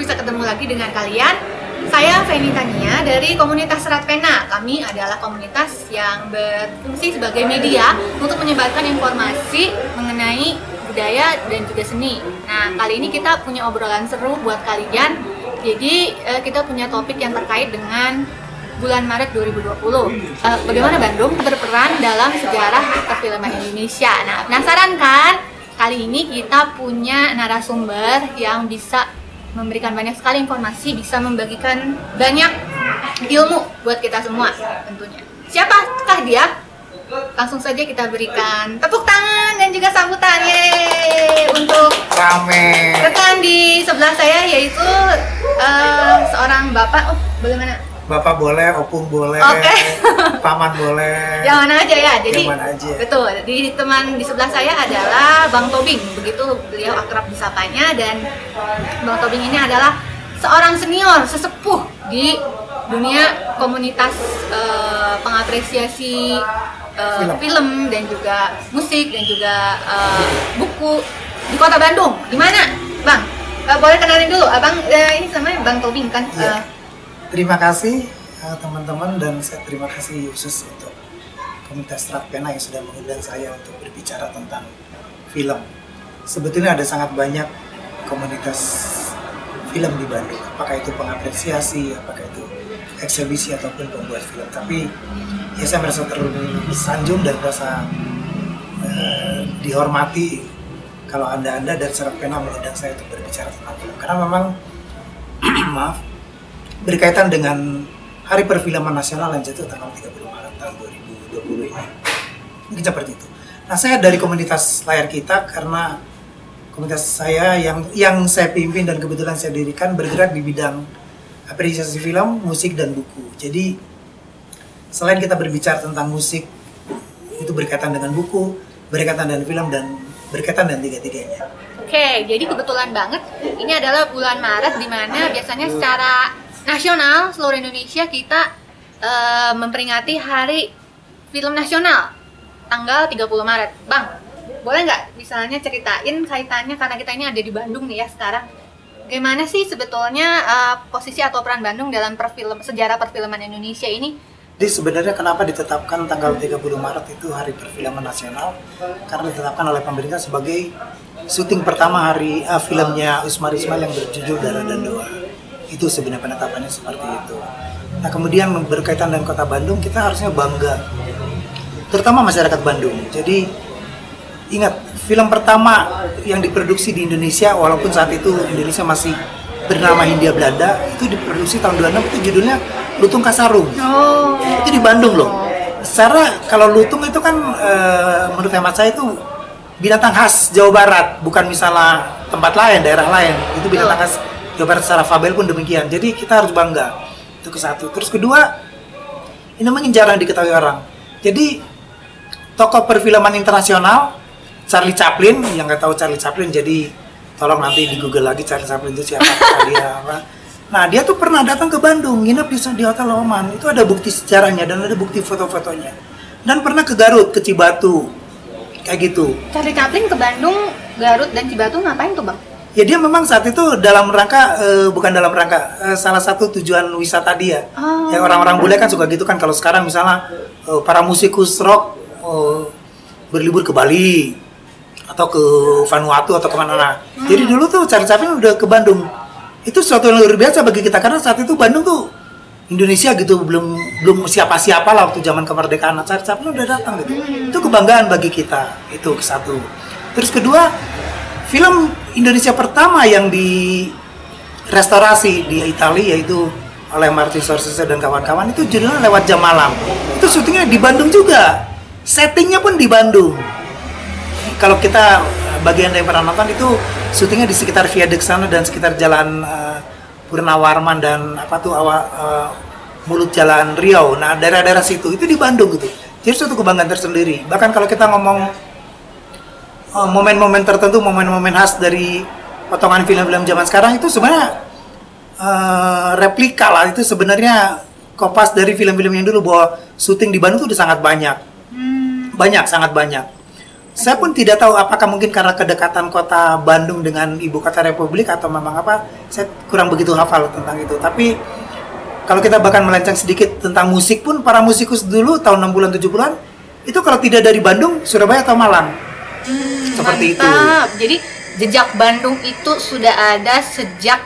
bisa ketemu lagi dengan kalian. Saya Feni Tania dari komunitas Serat Pena. Kami adalah komunitas yang berfungsi sebagai media untuk menyebarkan informasi mengenai budaya dan juga seni. Nah, kali ini kita punya obrolan seru buat kalian. Jadi, eh, kita punya topik yang terkait dengan bulan Maret 2020. Eh, bagaimana Bandung berperan dalam sejarah perfilman Indonesia? Nah, penasaran kan? Kali ini kita punya narasumber yang bisa memberikan banyak sekali informasi, bisa membagikan banyak ilmu buat kita semua tentunya. Siapakah dia? Langsung saja kita berikan tepuk tangan dan juga sambutan Yeay! untuk Rame. rekan di sebelah saya yaitu eh, seorang bapak. Oh, boleh mana? Bapak boleh, opung boleh, Oke. paman boleh. Yang mana aja ya. Jadi Yang mana aja. betul. Di teman di sebelah saya adalah Bang Tobing. Begitu beliau akrab disapanya dan Bang Tobing ini adalah seorang senior sesepuh di dunia komunitas eh, pengapresiasi eh, Film. film. dan juga musik dan juga eh, buku di Kota Bandung. Di mana, Bang? Eh, boleh kenalin dulu, Abang eh, ini namanya Bang Tobing kan? Iya. Eh, Terima kasih uh, teman-teman dan saya terima kasih khusus untuk komunitas Serat Pena yang sudah mengundang saya untuk berbicara tentang film. Sebetulnya ada sangat banyak komunitas film di Bandung, apakah itu pengapresiasi, apakah itu eksebisi ataupun pembuat film. Tapi ya saya merasa tersanjung dan merasa eh, dihormati kalau anda-anda Serat Pena mengundang saya untuk berbicara tentang film. Karena memang maaf berkaitan dengan Hari Perfilman Nasional yang jatuh tanggal 30 Maret tahun 2020 ini. Mungkin seperti itu. Nah, saya dari komunitas layar kita karena komunitas saya yang yang saya pimpin dan kebetulan saya dirikan bergerak di bidang apresiasi film, musik dan buku. Jadi selain kita berbicara tentang musik itu berkaitan dengan buku, berkaitan dengan film dan berkaitan dengan tiga-tiganya. Oke, jadi kebetulan banget ini adalah bulan Maret di mana biasanya secara nasional seluruh Indonesia kita eh, memperingati Hari Film Nasional tanggal 30 Maret. Bang, boleh nggak misalnya ceritain kaitannya karena kita ini ada di Bandung nih ya sekarang. Gimana sih sebetulnya eh, posisi atau peran Bandung dalam perfilm sejarah perfilman Indonesia ini? Jadi sebenarnya kenapa ditetapkan tanggal 30 Maret itu Hari Perfilman Nasional? Karena ditetapkan oleh pemerintah sebagai syuting pertama hari ah, filmnya Usmar Ismail yang berjudul Darah dan Doa. Itu sebenarnya penetapannya seperti itu. Nah kemudian berkaitan dengan kota Bandung, kita harusnya bangga. Terutama masyarakat Bandung. Jadi ingat, film pertama yang diproduksi di Indonesia, walaupun saat itu Indonesia masih bernama Hindia Belanda, itu diproduksi tahun 26, itu judulnya Lutung Kasarung Oh, itu di Bandung loh. Secara kalau lutung itu kan eh, menurut hemat saya itu binatang khas Jawa Barat, bukan misalnya tempat lain, daerah lain. Itu binatang khas Jawa Barat secara fabel pun demikian. Jadi kita harus bangga. Itu ke satu. Terus kedua, ini mungkin jarang diketahui orang. Jadi tokoh perfilman internasional Charlie Chaplin yang nggak tahu Charlie Chaplin jadi tolong nanti di Google lagi Charlie Chaplin itu siapa apa dia apa. Nah dia tuh pernah datang ke Bandung nginep di, di hotel Oman itu ada bukti sejarahnya dan ada bukti foto-fotonya dan pernah ke Garut ke Cibatu kayak gitu. Charlie Chaplin ke Bandung, Garut dan Cibatu ngapain tuh bang? Ya dia memang saat itu dalam rangka eh, bukan dalam rangka eh, salah satu tujuan wisata dia. Oh. Ya orang-orang bule kan suka gitu kan kalau sekarang misalnya eh, para musikus rock eh, berlibur ke Bali atau ke Vanuatu atau ke mana nah. Jadi dulu tuh Charlie Chaplin udah ke Bandung. Itu sesuatu yang luar biasa bagi kita karena saat itu Bandung tuh Indonesia gitu belum belum siapa-siapa lah waktu zaman kemerdekaan. Nah, Charlie Chaplin udah datang gitu. Itu kebanggaan bagi kita. Itu satu. Terus kedua, film Indonesia pertama yang di restorasi di Italia yaitu oleh Martin Scorsese dan kawan-kawan itu judulnya lewat jam malam. Itu syutingnya di Bandung juga. Settingnya pun di Bandung. Kalau kita bagian yang pernah nonton itu syutingnya di sekitar viaduk sana dan sekitar jalan eh, Purnawarman dan apa tuh awal eh, mulut jalan Riau. Nah daerah-daerah situ itu di Bandung gitu. Jadi suatu kebanggaan tersendiri. Bahkan kalau kita ngomong eh, momen-momen tertentu, momen-momen khas dari potongan film-film zaman sekarang itu sebenarnya eh, replika lah. Itu sebenarnya kopas dari film-film yang dulu bahwa syuting di Bandung itu udah sangat banyak. Banyak, sangat banyak. saya pun tidak tahu apakah mungkin karena kedekatan kota Bandung dengan ibu kota Republik atau memang apa saya kurang begitu hafal tentang itu tapi kalau kita bahkan melenceng sedikit tentang musik pun para musikus dulu tahun 60-an 70-an itu kalau tidak dari Bandung Surabaya atau Malang seperti itu. Jadi jejak Bandung itu sudah ada sejak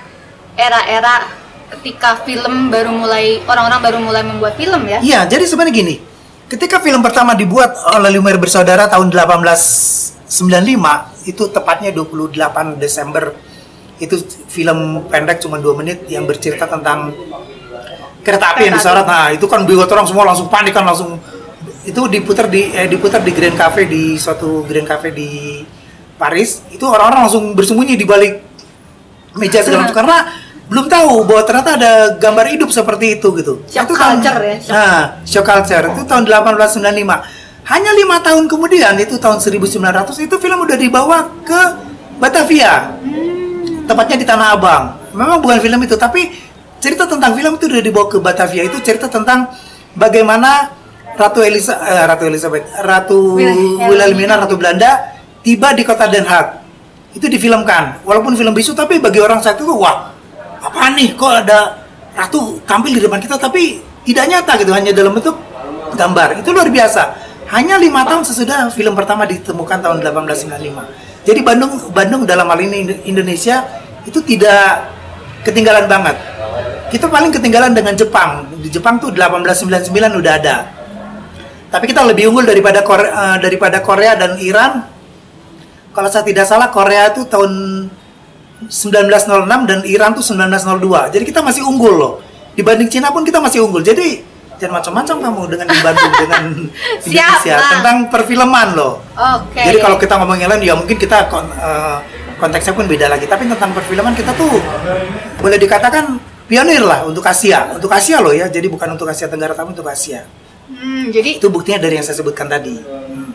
era-era ketika film baru mulai orang-orang baru mulai membuat film ya. Iya, jadi sebenarnya gini. Ketika film pertama dibuat oleh Lumiere Bersaudara tahun 1895, itu tepatnya 28 Desember. Itu film pendek cuma 2 menit yang bercerita tentang kereta api yang disorot. Nah, itu kan buat orang semua langsung panik kan langsung itu diputar di eh, diputar di Grand Cafe di suatu Grand Cafe di Paris. Itu orang-orang langsung bersembunyi di balik meja segala macam karena belum tahu bahwa ternyata ada gambar hidup seperti itu gitu. Shock itu tahun- culture ya, shock. Nah, shock culture itu tahun 1895. Hanya lima tahun kemudian itu tahun 1900 itu film udah dibawa ke Batavia. Tepatnya di Tanah Abang. Memang bukan film itu, tapi cerita tentang film itu udah dibawa ke Batavia. Itu cerita tentang bagaimana Ratu Elisa, eh, Ratu Elizabeth, Ratu Wilhelmina. Ratu Belanda tiba di kota Den Haag. Itu difilmkan. Walaupun film bisu, tapi bagi orang saat itu wah apa nih kok ada ratu tampil di depan kita tapi tidak nyata gitu hanya dalam bentuk gambar itu luar biasa hanya lima tahun sesudah film pertama ditemukan tahun 1895 jadi Bandung Bandung dalam hal ini Indo- Indonesia itu tidak ketinggalan banget kita paling ketinggalan dengan Jepang di Jepang tuh 1899 udah ada tapi kita lebih unggul daripada Korea, eh, daripada Korea dan Iran kalau saya tidak salah Korea itu tahun 1906 dan Iran tuh 1902. Jadi kita masih unggul loh. Dibanding Cina pun kita masih unggul. Jadi jangan macam-macam kamu dengan dibanding dengan Siap, Indonesia Bang. tentang perfilman loh. Oke. Jadi kalau kita ngomongin lain ya mungkin kita eh, konteksnya pun beda lagi. Tapi tentang perfilman kita tuh boleh dikatakan pionir lah untuk Asia. Untuk Asia loh ya. Jadi bukan untuk Asia Tenggara tapi untuk Asia. Hmm, jadi Itu buktinya dari yang saya sebutkan tadi.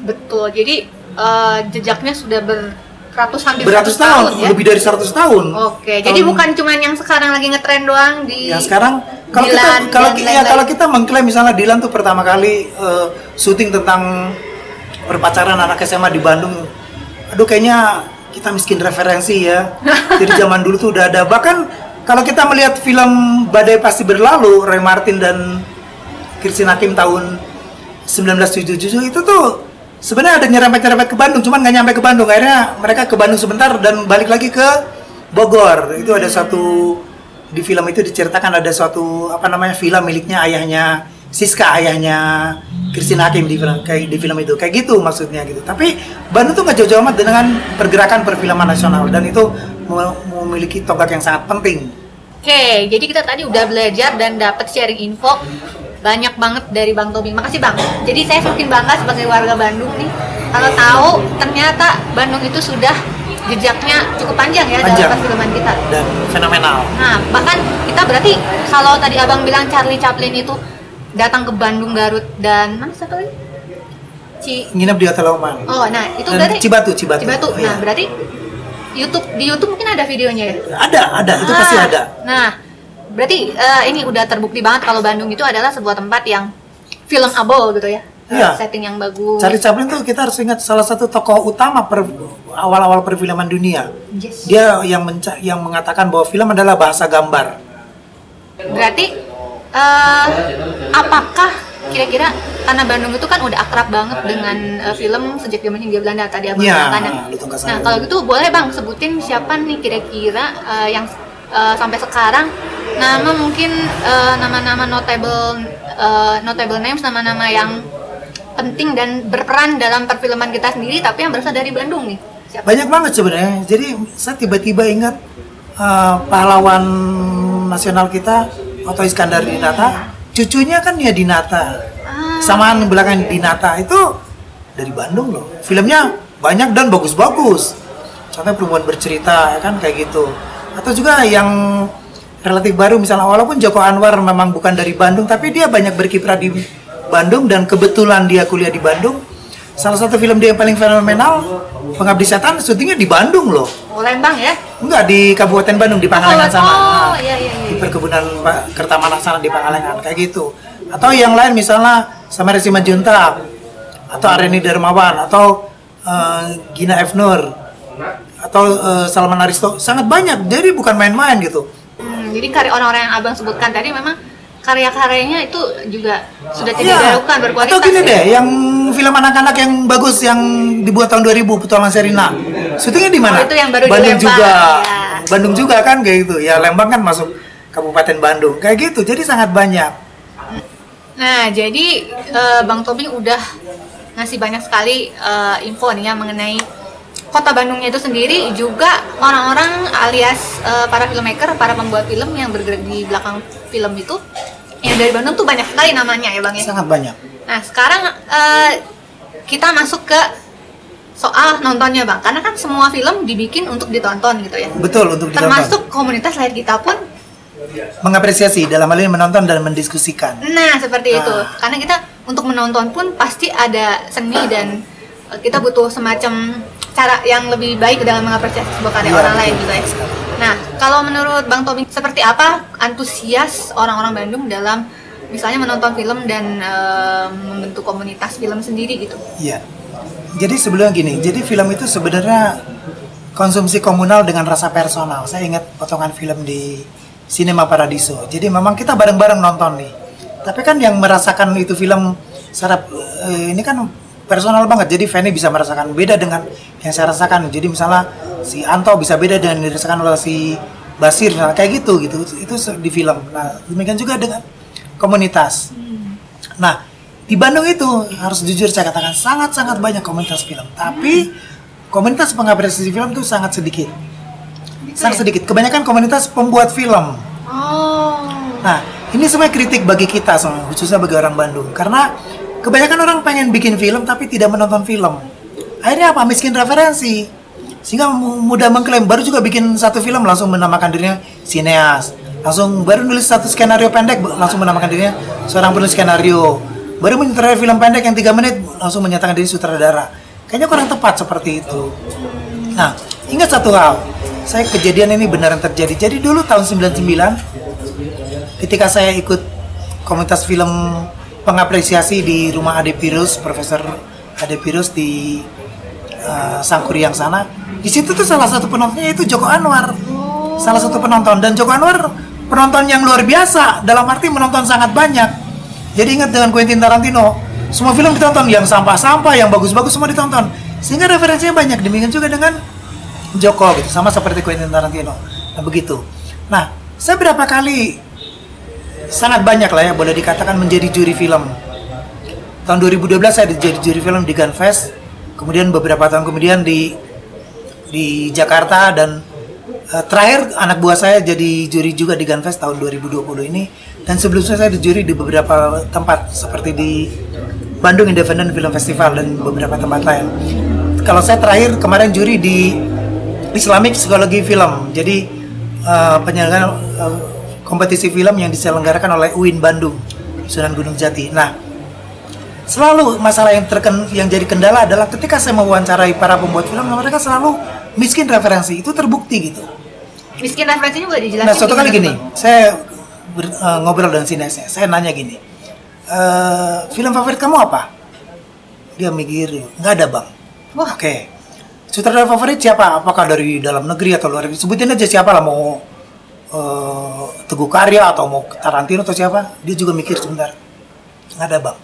betul. Jadi eh, jejaknya sudah beratus hampir Beratus 100 tahun, ya. lebih dari 100 tahun. Oke, jadi Tahun- bukan cuman yang sekarang lagi ngetren doang di yang sekarang kalau Dilan kita kalau dan ki- ya kalau kita mengklaim misalnya Dilan tuh pertama kali eh, syuting tentang perpacaran anak SMA di Bandung aduh kayaknya kita miskin referensi ya jadi zaman dulu tuh udah ada bahkan kalau kita melihat film Badai Pasti Berlalu Ray Martin dan Kirsten Hakim tahun 1977 itu tuh sebenarnya ada nyerempet-nyerempet ke Bandung cuman nggak nyampe ke Bandung. Akhirnya mereka ke Bandung sebentar dan balik lagi ke Bogor. Itu ada satu di film itu diceritakan ada suatu apa namanya film miliknya ayahnya Siska ayahnya Christine Hakim di film kayak di film itu. Kayak gitu maksudnya gitu. Tapi Bandung tuh nggak jauh-jauh amat dengan pergerakan perfilman nasional dan itu mem- memiliki tonggak yang sangat penting. Oke, jadi kita tadi udah belajar dan dapat sharing info banyak banget dari Bang Tobi. Makasih Bang. Jadi saya semakin bangga sebagai warga Bandung nih. Kalau tahu ternyata Bandung itu sudah jejaknya cukup panjang ya Panjang. dalam perfilman kita. dan fenomenal Nah, bahkan kita berarti kalau tadi Abang bilang Charlie Chaplin itu datang ke Bandung, Garut dan mana satu lagi? Ci nginep di Hotel Oman Oh, nah itu Dan berarti Cibatu, Cibatu. Cibatu. Iya. Nah, berarti YouTube di YouTube mungkin ada videonya ya? ada ada itu pasti Ah, ada Nah, berarti eh, ini udah terbukti banget kalau Bandung itu adalah sebuah tempat yang filmable gitu ya. Iya. Setting yang bagus. Charlie Chaplin tuh kita harus ingat salah satu tokoh utama per, awal-awal perfilman dunia. Yes. Dia yang menca- yang mengatakan bahwa film adalah bahasa gambar. Berarti eh, apakah kira-kira karena Bandung itu kan udah akrab banget dengan eh, film sejak zaman Hindia Belanda tadi abang Iya, ya. Nah kalau gitu boleh bang sebutin siapa nih kira-kira eh, yang eh, sampai sekarang nama mungkin eh, nama-nama notable eh, notable names nama-nama yang penting dan berperan dalam perfilman kita sendiri tapi yang berasal dari Bandung nih. Siapa? Banyak banget sebenarnya. Jadi saya tiba-tiba ingat uh, pahlawan nasional kita Otto Iskandar Dinata, cucunya kan ya Dinata. Ah, Samaan belakang Dinata itu dari Bandung loh. Filmnya banyak dan bagus-bagus. Contohnya perempuan bercerita ya kan kayak gitu. Atau juga yang relatif baru misalnya walaupun Joko Anwar memang bukan dari Bandung tapi dia banyak berkiprah di Bandung dan kebetulan dia kuliah di Bandung. Salah satu film dia yang paling fenomenal Pengabdi Setan syutingnya di Bandung loh. oh, Lembang ya? Enggak di Kabupaten Bandung di Pangalengan Oh, sana. oh, iya, iya, iya. Di perkebunan Pak Kertamanah sana di Pangalengan kayak gitu. Atau yang lain misalnya sama Resi Majunta atau Areni Dermawan atau eh, Gina F. Nur atau eh, Salman Aristo sangat banyak jadi bukan main-main gitu Hmm, jadi karya orang-orang yang abang sebutkan tadi memang karya-karyanya itu juga sudah tidak Iya. diragukan berkualitas. atau gini ya? deh yang film anak-anak yang bagus yang dibuat tahun 2000 Petualangan Serina syutingnya di mana Oh, itu yang baru di Bandung Lembang, juga ya. Bandung juga kan kayak gitu ya Lembang kan masuk Kabupaten Bandung kayak gitu jadi sangat banyak Nah, jadi eh, Bang Tobing udah ngasih banyak sekali eh, info nih ya mengenai kota Bandungnya itu sendiri juga orang-orang alias eh, para filmmaker, para pembuat film yang bergerak di belakang film itu yang dari Bandung tuh banyak sekali namanya ya Bang ya. sangat banyak Nah, sekarang eh, kita masuk ke soal nontonnya Bang. Karena kan semua film dibikin untuk ditonton gitu ya. betul untuk ditonton Termasuk komunitas layar kita pun mengapresiasi dalam hal ini menonton dan mendiskusikan Nah, seperti itu. Ah. Karena kita untuk menonton pun pasti ada seni dan uh, kita butuh semacam cara yang lebih baik dalam mengapresiasi sebuah karya Iya, orang lain gitu ya. Nah, kalau menurut Bang Tobing seperti apa antusias orang-orang Bandung dalam misalnya menonton film dan uh, membentuk komunitas film sendiri gitu? Iya. Jadi sebelumnya gini, jadi film itu sebenarnya konsumsi komunal dengan rasa personal. Saya ingat potongan film di Cinema Paradiso. Jadi memang kita bareng-bareng nonton nih. Tapi kan yang merasakan itu film secara eh, ini kan personal banget. Jadi Fanny bisa merasakan beda dengan yang saya rasakan. Jadi misalnya si Anto bisa beda dengan yang dirasakan oleh si Basir. Nah, kayak gitu gitu. Itu di film. Nah, demikian juga dengan komunitas. Nah, di Bandung itu harus jujur saya katakan sangat-sangat banyak komunitas film. Tapi komunitas pengapresiasi film itu sangat sedikit. Sangat sedikit. Kebanyakan komunitas pembuat film. Oh. Nah, ini semua kritik bagi kita semua, khususnya bagi orang Bandung. Karena kebanyakan orang pengen bikin film tapi tidak menonton film. Akhirnya apa? Miskin referensi. Sehingga mu- mudah mengklaim baru juga bikin satu film langsung menamakan dirinya sineas. Langsung baru nulis satu skenario pendek langsung menamakan dirinya seorang penulis skenario. Baru menyutradarai film pendek yang tiga menit langsung menyatakan diri sutradara. Kayaknya kurang tepat seperti itu. Nah, ingat satu hal. Saya kejadian ini beneran terjadi. Jadi dulu tahun 99 ketika saya ikut komunitas film pengapresiasi di rumah Ade Pirus, Profesor Ade Pirus di uh, Sangkuriang sana. Di situ tuh salah satu penontonnya itu Joko Anwar. Salah satu penonton dan Joko Anwar penonton yang luar biasa dalam arti menonton sangat banyak. Jadi ingat dengan Quentin Tarantino, semua film ditonton yang sampah-sampah, yang bagus-bagus semua ditonton. Sehingga referensinya banyak. Demikian juga dengan Joko gitu, sama seperti Quentin Tarantino. Nah, begitu. Nah, saya berapa kali sangat banyak lah ya boleh dikatakan menjadi juri film. Tahun 2012 saya jadi juri film di Gunfest. Kemudian beberapa tahun kemudian di di Jakarta dan eh, terakhir anak buah saya jadi juri juga di Gunfest tahun 2020 ini dan sebelumnya saya di juri di beberapa tempat seperti di Bandung Independent Film Festival dan beberapa tempat lain. Kalau saya terakhir kemarin juri di Islamic Psikologi Film. Jadi eh, penyelenggaraan eh, kompetisi film yang diselenggarakan oleh UIN Bandung, Sunan Gunung Jati. Nah, selalu masalah yang terken yang jadi kendala adalah ketika saya mewawancarai para pembuat film, mereka selalu miskin referensi. Itu terbukti gitu. Miskin referensinya juga dijelasin. Nah, suatu kali gini, Bang? saya ber- eh, ngobrol dengan sinesnya. Saya nanya gini, "Eh, film favorit kamu apa? Dia mikir, nggak ada bang. Wah. Oke. Sutradara favorit siapa? Apakah dari dalam negeri atau luar negeri? Sebutin aja siapa lah mau eh, Teguh Karya atau mau Tarantino atau siapa? Dia juga mikir sebentar. Nggak ada bang.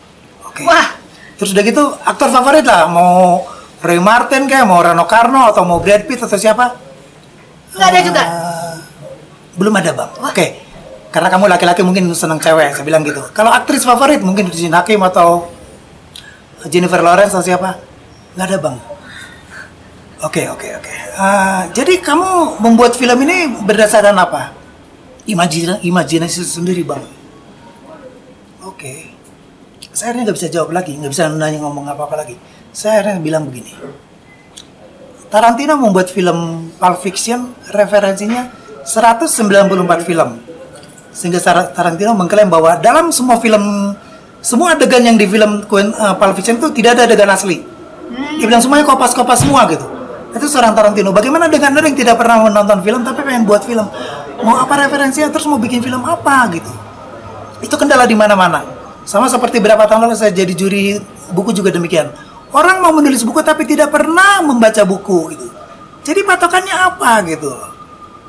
Oke. Wah. Terus udah gitu aktor favorit lah mau Ray Martin kayak mau Rano Karno atau mau Brad Pitt atau siapa? Nggak ada juga. Eh, belum ada bang. Oke. Karena kamu laki-laki mungkin seneng cewek, saya bilang gitu. Kalau aktris favorit mungkin Christine Hakim atau Jennifer Lawrence atau siapa? Nggak ada bang. Oke oke oke. Eh, jadi kamu membuat film ini berdasarkan apa? Imajinasi, imajinasi sendiri bang. Oke. Saya akhirnya nggak bisa jawab lagi, nggak bisa nanya ngomong apa-apa lagi. Saya akhirnya bilang begini. Tarantino membuat film Pulp Fiction referensinya 194 film. Sehingga Tar- Tarantino mengklaim bahwa dalam semua film semua adegan yang di film Quen- uh, Pulp Fiction itu tidak ada adegan asli. Dia bilang semuanya kopas-kopas semua gitu. Itu seorang Tarantino. Bagaimana dengan orang yang tidak pernah menonton film tapi pengen buat film? Mau apa referensinya terus mau bikin film apa gitu. Itu kendala di mana-mana. Sama seperti berapa tahun lalu saya jadi juri buku juga demikian. orang mau menulis buku tapi tidak pernah membaca buku gitu. Jadi patokannya apa gitu?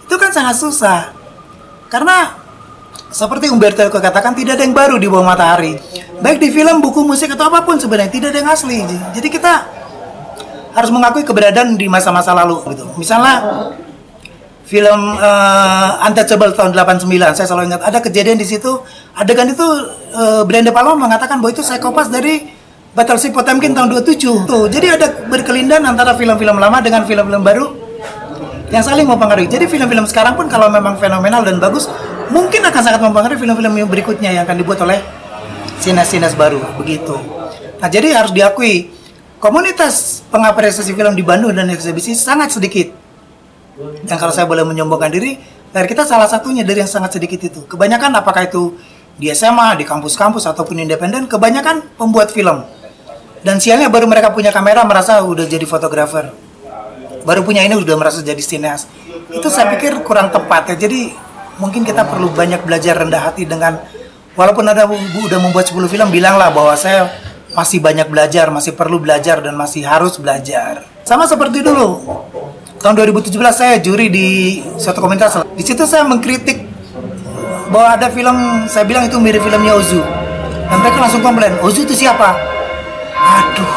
Itu kan sangat susah. Karena seperti Umberto Eco katakan tidak ada yang baru di bawah matahari. Baik di film, buku, musik atau apa pun sebenarnya tidak ada yang asli. Jadi kita harus mengakui keberadaan di masa-masa lalu gitu. Misalnya film uh, Untouchable tahun 89 saya selalu ingat ada kejadian di situ adegan itu uh, Brenda Palma mengatakan bahwa itu psikopas dari Battleship Potemkin tahun 27 tuh jadi ada berkelindan antara film-film lama dengan film-film baru yang saling mempengaruhi. Jadi film-film sekarang pun kalau memang fenomenal dan bagus mungkin akan sangat mempengaruhi film-film yang berikutnya yang akan dibuat oleh sinas-sinas baru begitu. Nah jadi harus diakui komunitas pengapresiasi film di Bandung dan eksibisi sangat sedikit dan kalau saya boleh menyombongkan diri, dari kita salah satunya dari yang sangat sedikit itu. Kebanyakan apakah itu di SMA, di kampus-kampus ataupun independen, kebanyakan pembuat film. Dan sialnya baru mereka punya kamera merasa udah jadi fotografer. Baru punya ini udah merasa jadi sineas. Itu saya pikir kurang tepat ya. Jadi mungkin kita perlu banyak belajar rendah hati dengan walaupun ada udah membuat 10 film bilanglah bahwa saya masih banyak belajar, masih perlu belajar dan masih harus belajar. Sama seperti dulu tahun 2017 saya juri di suatu komunitas. Di situ saya mengkritik bahwa ada film saya bilang itu mirip filmnya Ozu. Dan mereka langsung komplain, Ozu itu siapa? Aduh.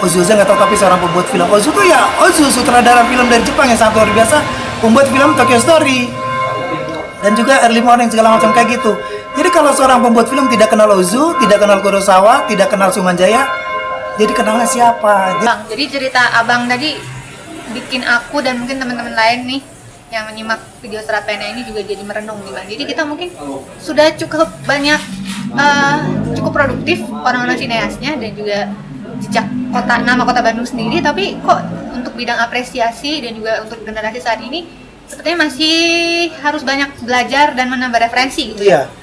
Ozu saya nggak tahu tapi seorang pembuat film. Ozu itu ya Ozu sutradara film dari Jepang yang sangat luar biasa, pembuat film Tokyo Story dan juga Early Morning segala macam kayak gitu. Jadi kalau seorang pembuat film tidak kenal Ozu, tidak kenal Kurosawa, tidak kenal Sumanjaya, jadi kenalnya siapa? Bang, jadi cerita abang tadi bikin aku dan mungkin teman-teman lain nih yang menyimak video serat pena ini juga jadi merenung nih bang. Jadi kita mungkin sudah cukup banyak uh, cukup produktif orang-orang sineasnya dan juga jejak kota nama kota Bandung sendiri. Tapi kok untuk bidang apresiasi dan juga untuk generasi saat ini sepertinya masih harus banyak belajar dan menambah referensi gitu. Ya? Iya.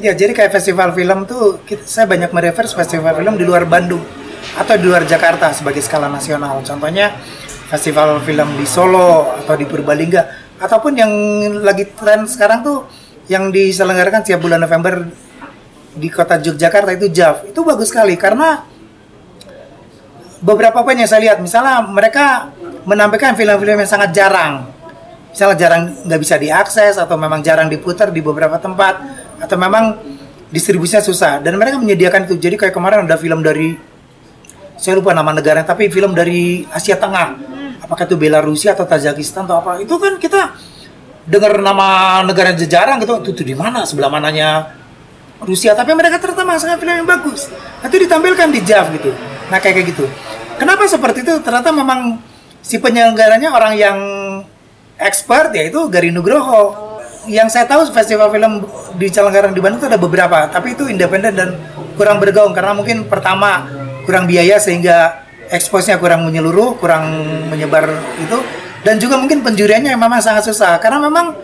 Ya, jadi kayak festival film tuh kita, saya banyak merefer festival film di luar Bandung atau di luar Jakarta sebagai skala nasional. Contohnya festival film di Solo atau di Purbalingga ataupun yang lagi tren sekarang tuh yang diselenggarakan setiap bulan November di kota Yogyakarta itu JAV. Itu bagus sekali karena beberapa poin yang saya lihat misalnya mereka menampilkan film-film yang sangat jarang. Misalnya jarang nggak bisa diakses atau memang jarang diputar di beberapa tempat atau memang distribusinya susah. Dan mereka menyediakan itu. Jadi kayak kemarin ada film dari saya lupa nama negara tapi film dari Asia Tengah. Apakah itu Belarusia atau Tajikistan atau apa. Itu kan kita dengar nama negara yang jarang gitu. Itu, itu di mana? Sebelah mananya Rusia. Tapi mereka ternyata masukkan film yang bagus. Itu ditampilkan di JAV gitu. Nah kayak, kayak gitu. Kenapa seperti itu? Ternyata memang si penyelenggaranya orang yang expert yaitu Gari Nugroho yang saya tahu festival film di Calanggaran di Bandung itu ada beberapa tapi itu independen dan kurang bergaung karena mungkin pertama kurang biaya sehingga eksposnya kurang menyeluruh, kurang menyebar itu dan juga mungkin penjuriannya memang sangat susah karena memang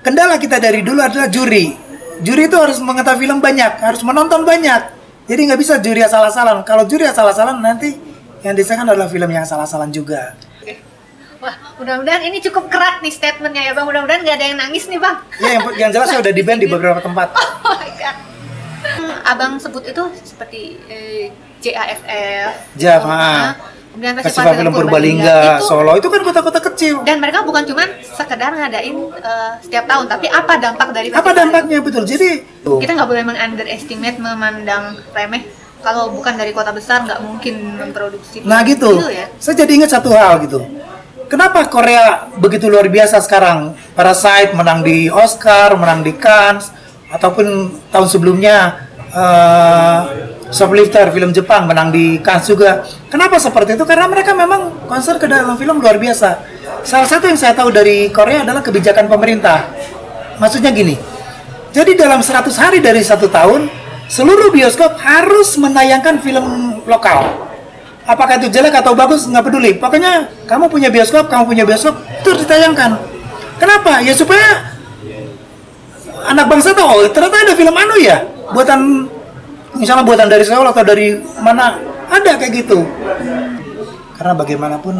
kendala kita dari dulu adalah juri. Juri itu harus mengetahui film banyak, harus menonton banyak. Jadi nggak bisa juri asal-asalan. Kalau juri asal-asalan nanti yang disahkan adalah film yang asal-asalan juga. Mudah-mudahan ini cukup kerat nih statementnya ya bang. Mudah-mudahan nggak ada yang nangis nih bang. Ya, yang, yang jelas saya udah di band di beberapa tempat. Oh my god. Abang sebut itu seperti eh, JAFF. JAF, ah. Kemudian Festival Film Purbalingga, Solo itu kan kota-kota kecil. Dan mereka bukan cuma sekedar ngadain uh, setiap tahun, tapi apa dampak dari Apa dampaknya betul? Jadi kita nggak boleh mengunderestimate, memandang remeh kalau bukan dari kota besar nggak mungkin memproduksi. Nah gitu. gitu ya? Saya jadi ingat satu hal gitu. Kenapa Korea begitu luar biasa sekarang? Parasite menang di Oscar, menang di Cannes, ataupun tahun sebelumnya uh, Shoplifter film Jepang menang di Cannes juga. Kenapa seperti itu? Karena mereka memang konser ke dalam film luar biasa. Salah satu yang saya tahu dari Korea adalah kebijakan pemerintah. Maksudnya gini, jadi dalam 100 hari dari satu tahun, seluruh bioskop harus menayangkan film lokal. Apakah itu jelek atau bagus, nggak peduli. Pokoknya kamu punya bioskop, kamu punya bioskop, terus ditayangkan. Kenapa? Ya supaya anak bangsa tahu, oh ternyata ada film anu ya, buatan misalnya buatan dari Seoul atau dari mana ada kayak gitu karena bagaimanapun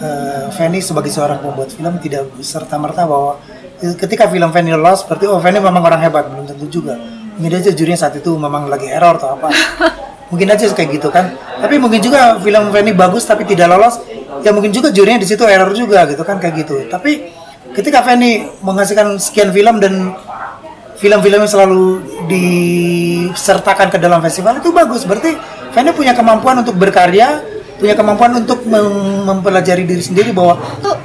uh, Fanny sebagai seorang pembuat film tidak serta merta bahwa ketika film Fanny lolos seperti oh Fanny memang orang hebat belum tentu juga mungkin aja jurinya saat itu memang lagi error atau apa mungkin aja kayak gitu kan tapi mungkin juga film Fanny bagus tapi tidak lolos ya mungkin juga jurinya di situ error juga gitu kan kayak gitu tapi ketika Fanny menghasilkan sekian film dan film-filmnya selalu disertakan ke dalam festival itu bagus berarti Fanny punya kemampuan untuk berkarya punya kemampuan untuk mem- mempelajari diri sendiri bahwa Tuh,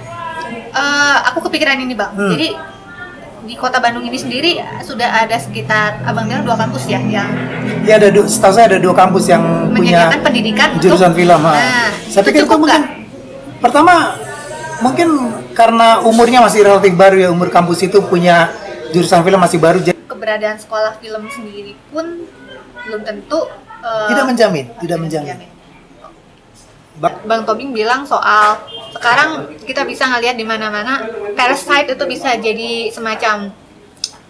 eh, aku kepikiran ini bang. Hmm. Jadi di kota Bandung ini sendiri sudah ada sekitar abang bilang dua kampus ya yang ya ada du- setahu saya ada dua kampus yang punya pendidikan jurusan untuk, film. Nah, saya itu pikir itu mungkin pertama mungkin karena umurnya masih relatif baru ya umur kampus itu punya jurusan film masih baru jadi keberadaan sekolah film sendiri pun belum tentu eh, tidak menjamin tidak menjamin menjamin. Ba- Bang Tobing bilang soal sekarang kita bisa ngelihat di mana-mana Parasite itu bisa jadi semacam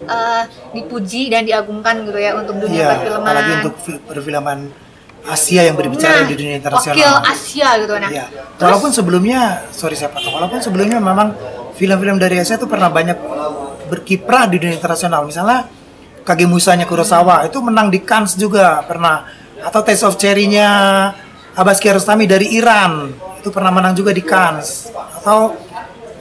eh, dipuji dan diagungkan gitu ya untuk dunia Iya, perfilman. apalagi untuk fi- perfilman Asia yang berbicara Nah, di dunia internasional. Wakil Asia gitu nah. Iya. Walaupun sebelumnya, sorry saya potong, walaupun sebelumnya memang film-film dari Asia itu pernah banyak berkiprah di dunia internasional. Misalnya Kagemusanya Kurosawa itu menang di Cannes juga pernah. Atau Taste of Cherry-nya Abbas Kiarostami dari Iran itu pernah menang juga di Cannes. Atau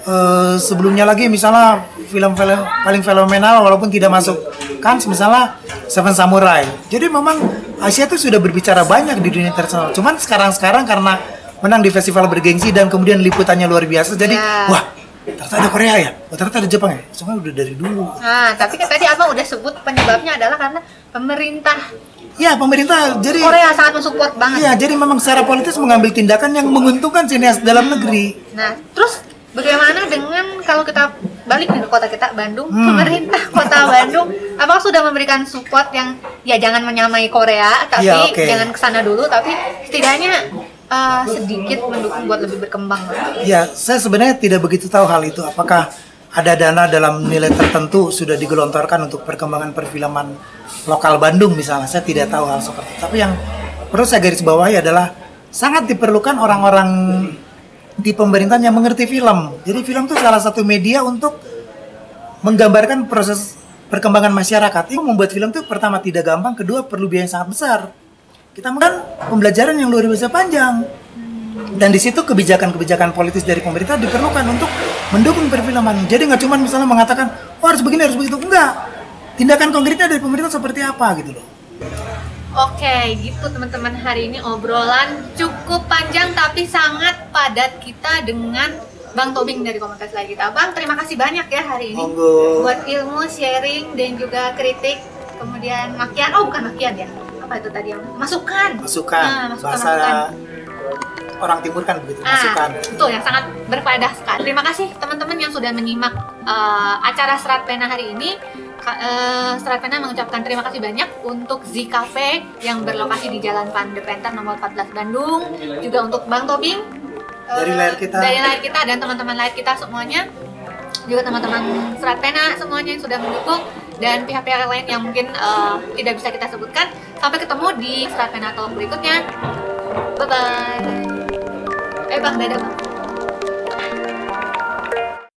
eh, sebelumnya lagi misalnya film-film paling fenomenal walaupun tidak masuk Cannes misalnya Seven Samurai. Jadi memang Asia itu sudah berbicara banyak di dunia internasional. Cuman sekarang-sekarang karena menang di festival bergengsi dan kemudian liputannya luar biasa. Jadi Ya. wah ternyata ada Korea ya, oh, ternyata ada Jepang ya. Semuanya udah dari dulu. Nah, tapi kan tadi abang udah sebut penyebabnya adalah karena pemerintah Ya pemerintah jadi Korea sangat mensupport banget. ya jadi memang secara politis mengambil tindakan yang menguntungkan sinias dalam negeri. Nah, terus bagaimana dengan kalau kita balik ke kota kita Bandung, Hmm. pemerintah kota Bandung, abang sudah memberikan support yang ya jangan menyamai Korea, tapi Ya, oke. jangan ke sana dulu, tapi setidaknya uh, sedikit mendukung buat lebih berkembang. Ya, saya sebenarnya tidak begitu tahu hal itu. Apakah ada dana dalam nilai tertentu sudah digelontorkan untuk perkembangan perfilman lokal Bandung misalnya? Saya tidak tahu hal seperti itu. Tapi yang perlu saya garis bawahi adalah sangat diperlukan orang-orang di pemerintahan yang mengerti film. Jadi film itu salah satu media untuk menggambarkan proses perkembangan masyarakat. Itu membuat film itu pertama tidak gampang, kedua perlu biaya yang sangat besar. Kita menggunakan pembelajaran yang luar biasa panjang. Dan di situ kebijakan-kebijakan politis dari pemerintah diperlukan untuk mendukung perfilman. Jadi nggak cuma misalnya mengatakan, oh harus begini, harus begitu. Enggak. Tindakan konkretnya dari pemerintah seperti apa gitu loh. Oke, gitu teman-teman hari ini obrolan cukup panjang tapi sangat padat kita dengan Bang Tobing dari komunitas lagi kita. Bang, terima kasih banyak ya hari ini Monggo. buat ilmu, sharing dan juga kritik. Kemudian makian, oh bukan makian ya. Apa itu tadi yang masukan? Masukan, Nah, masukan, bahasa masukan. orang timur kan begitu, Ah, masukan. betul yang sangat berfaedah sekali. Terima kasih teman-teman yang sudah menyimak eh, acara Serat Pena hari ini. Eh, Serat Pena mengucapkan terima kasih banyak untuk Z Cafe yang berlokasi di Jalan Pandepenter nomor 14 Bandung, juga untuk Bang Tobing eh, Dari layar kita. dari layar kita dan teman-teman layar kita semuanya, juga teman-teman Serat Pena semuanya yang sudah mendukung dan pihak-pihak lain yang mungkin eh, tidak bisa kita sebutkan. Sampai ketemu di Serat Pena Talk berikutnya. Bye bye. Eh bang, dadah bang.